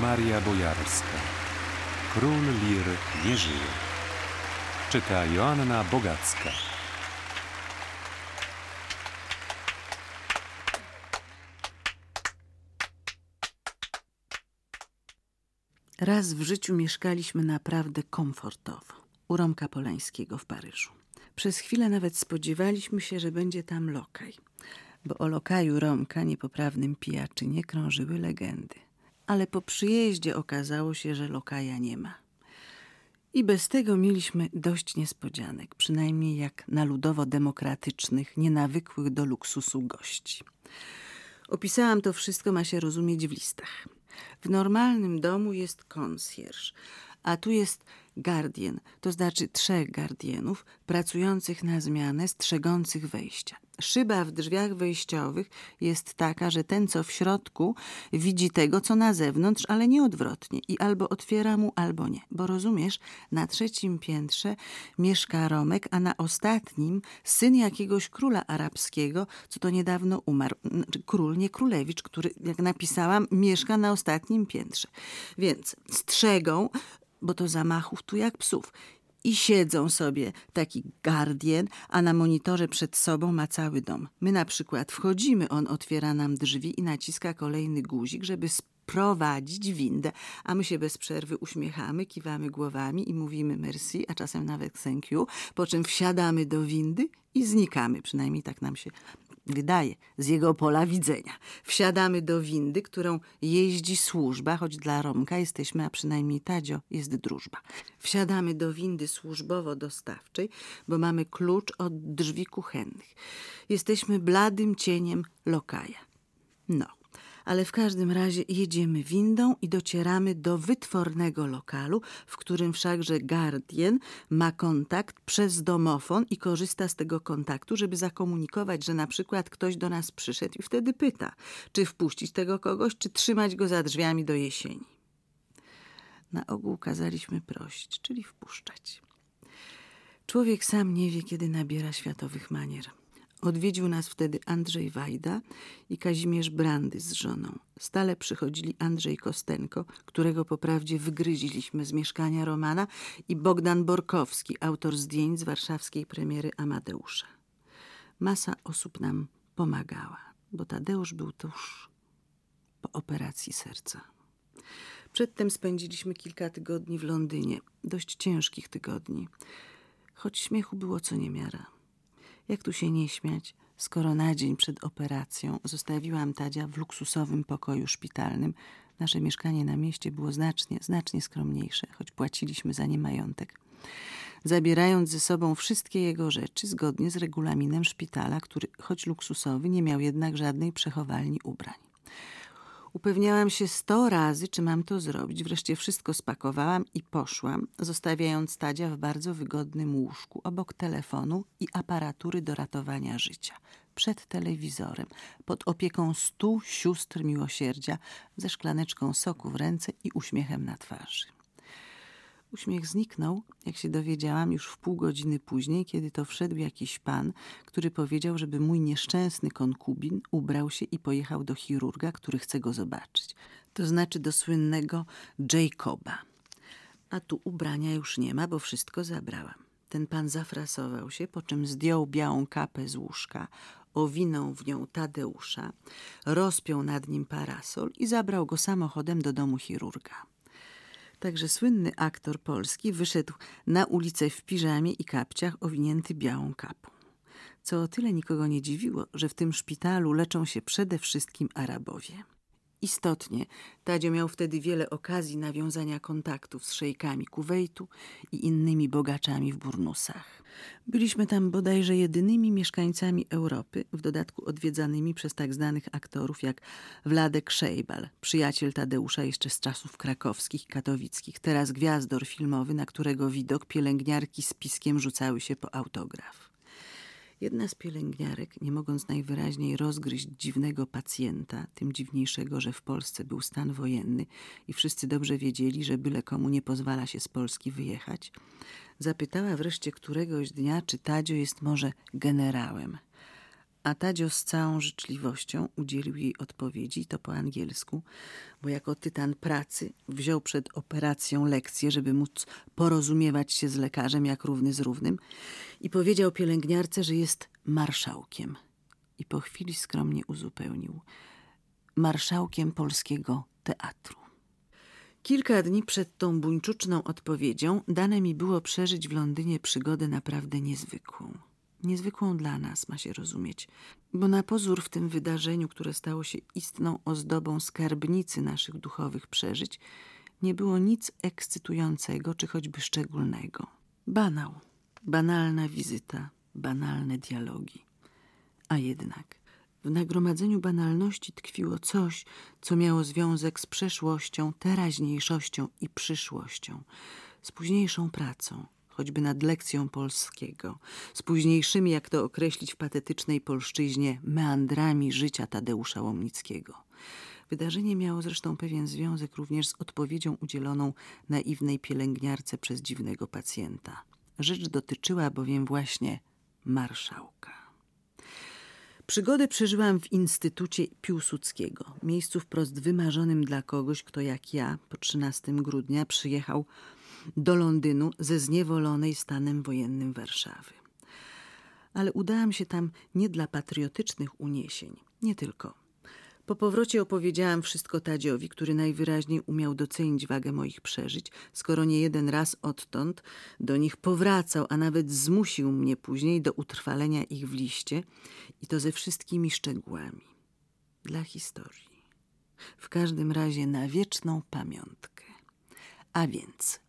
Maria Bojarska. Król Lir nie żyje. Czyta Joanna Bogacka. Raz w życiu mieszkaliśmy naprawdę komfortowo u Romka Polańskiego w Paryżu. Przez chwilę nawet spodziewaliśmy się, że będzie tam lokaj, bo o lokaju Romka, niepoprawnym pijaczynie, krążyły legendy. Ale po przyjeździe okazało się, że lokaja nie ma. I bez tego mieliśmy dość niespodzianek, przynajmniej jak na ludowo-demokratycznych, nienawykłych do luksusu gości. Opisałam to wszystko, ma się rozumieć w listach. W normalnym domu jest konsjerż, a tu jest gardien, to znaczy trzech gardienów pracujących na zmianę, strzegących wejścia. Szyba w drzwiach wejściowych jest taka, że ten, co w środku, widzi tego, co na zewnątrz, ale nie odwrotnie i albo otwiera mu, albo nie. Bo rozumiesz, na trzecim piętrze mieszka Romek, a na ostatnim syn jakiegoś króla arabskiego, co to niedawno umarł. Znaczy, król, nie królewicz, który, jak napisałam, mieszka na ostatnim piętrze. Więc strzegą bo to zamachów tu jak psów. I siedzą sobie taki gardien, a na monitorze przed sobą ma cały dom. My na przykład wchodzimy, on otwiera nam drzwi i naciska kolejny guzik, żeby prowadzić windę, a my się bez przerwy uśmiechamy, kiwamy głowami i mówimy merci, a czasem nawet thank you, po czym wsiadamy do windy i znikamy, przynajmniej tak nam się wydaje, z jego pola widzenia. Wsiadamy do windy, którą jeździ służba, choć dla Romka jesteśmy, a przynajmniej Tadzio jest drużba. Wsiadamy do windy służbowo-dostawczej, bo mamy klucz od drzwi kuchennych. Jesteśmy bladym cieniem lokaja. No, ale w każdym razie jedziemy windą i docieramy do wytwornego lokalu, w którym wszakże Guardian ma kontakt przez domofon i korzysta z tego kontaktu, żeby zakomunikować, że na przykład ktoś do nas przyszedł i wtedy pyta, czy wpuścić tego kogoś, czy trzymać go za drzwiami do jesieni. Na ogół kazaliśmy prosić, czyli wpuszczać. Człowiek sam nie wie, kiedy nabiera światowych manier. Odwiedził nas wtedy Andrzej Wajda i Kazimierz Brandy z żoną. Stale przychodzili Andrzej Kostenko, którego po prawdzie wygryziliśmy z mieszkania Romana i Bogdan Borkowski, autor zdjęć z warszawskiej premiery Amadeusza. Masa osób nam pomagała, bo Tadeusz był tuż po operacji serca. Przedtem spędziliśmy kilka tygodni w Londynie, dość ciężkich tygodni, choć śmiechu było co niemiara. Jak tu się nie śmiać, skoro na dzień przed operacją zostawiłam Tadzia w luksusowym pokoju szpitalnym. Nasze mieszkanie na mieście było znacznie, znacznie skromniejsze, choć płaciliśmy za nie majątek. Zabierając ze sobą wszystkie jego rzeczy zgodnie z regulaminem szpitala, który, choć luksusowy, nie miał jednak żadnej przechowalni ubrań. Upewniałam się sto razy, czy mam to zrobić. Wreszcie wszystko spakowałam i poszłam, zostawiając Tadzia w bardzo wygodnym łóżku obok telefonu i aparatury do ratowania życia. Przed telewizorem, pod opieką stu sióstr miłosierdzia, ze szklaneczką soku w ręce i uśmiechem na twarzy. Uśmiech zniknął, jak się dowiedziałam, już w pół godziny później, kiedy to wszedł jakiś pan, który powiedział, żeby mój nieszczęsny konkubin ubrał się i pojechał do chirurga, który chce go zobaczyć. To znaczy do słynnego Jacoba. A tu ubrania już nie ma, bo wszystko zabrałam. Ten pan zafrasował się, po czym zdjął białą kapę z łóżka, owinął w nią Tadeusza, rozpiął nad nim parasol i zabrał go samochodem do domu chirurga. Także słynny aktor polski wyszedł na ulicę w piżamie i kapciach owinięty białą kapą. Co o tyle nikogo nie dziwiło, że w tym szpitalu leczą się przede wszystkim Arabowie. Istotnie, Tadzio miał wtedy wiele okazji nawiązania kontaktów z szejkami Kuwejtu i innymi bogaczami w Burnusach. Byliśmy tam bodajże jedynymi mieszkańcami Europy, w dodatku odwiedzanymi przez tak znanych aktorów jak Wladek Szejbal, przyjaciel Tadeusza jeszcze z czasów krakowskich katowickich, teraz gwiazdor filmowy, na którego widok pielęgniarki z piskiem rzucały się po autograf. Jedna z pielęgniarek, nie mogąc najwyraźniej rozgryźć dziwnego pacjenta, tym dziwniejszego, że w Polsce był stan wojenny i wszyscy dobrze wiedzieli, że byle komu nie pozwala się z Polski wyjechać, zapytała wreszcie któregoś dnia, czy Tadzio jest może generałem. A Tadzio z całą życzliwością udzielił jej odpowiedzi, to po angielsku, bo jako tytan pracy wziął przed operacją lekcję, żeby móc porozumiewać się z lekarzem jak równy z równym i powiedział pielęgniarce, że jest marszałkiem. I po chwili skromnie uzupełnił marszałkiem polskiego teatru. Kilka dni przed tą buńczuczną odpowiedzią dane mi było przeżyć w Londynie przygodę naprawdę niezwykłą. Niezwykłą dla nas, ma się rozumieć, bo na pozór w tym wydarzeniu, które stało się istną ozdobą skarbnicy naszych duchowych przeżyć, nie było nic ekscytującego czy choćby szczególnego. Banał, banalna wizyta, banalne dialogi. A jednak w nagromadzeniu banalności tkwiło coś, co miało związek z przeszłością, teraźniejszością i przyszłością, z późniejszą pracą, choćby nad lekcją polskiego, z późniejszymi, jak to określić w patetycznej polszczyźnie, meandrami życia Tadeusza Łomnickiego. Wydarzenie miało zresztą pewien związek również z odpowiedzią udzieloną naiwnej pielęgniarce przez dziwnego pacjenta. Rzecz dotyczyła bowiem właśnie marszałka. Przygody przeżyłam w Instytucie Piłsudskiego, miejscu wprost wymarzonym dla kogoś, kto jak ja po 13 grudnia przyjechał do Londynu ze zniewolonej stanem wojennym Warszawy. Ale udałam się tam nie dla patriotycznych uniesień, nie tylko. Po powrocie opowiedziałam wszystko Tadziowi, który najwyraźniej umiał docenić wagę moich przeżyć, skoro nie jeden raz odtąd do nich powracał, a nawet zmusił mnie później do utrwalenia ich w liście i to ze wszystkimi szczegółami. Dla historii. W każdym razie na wieczną pamiątkę. A więc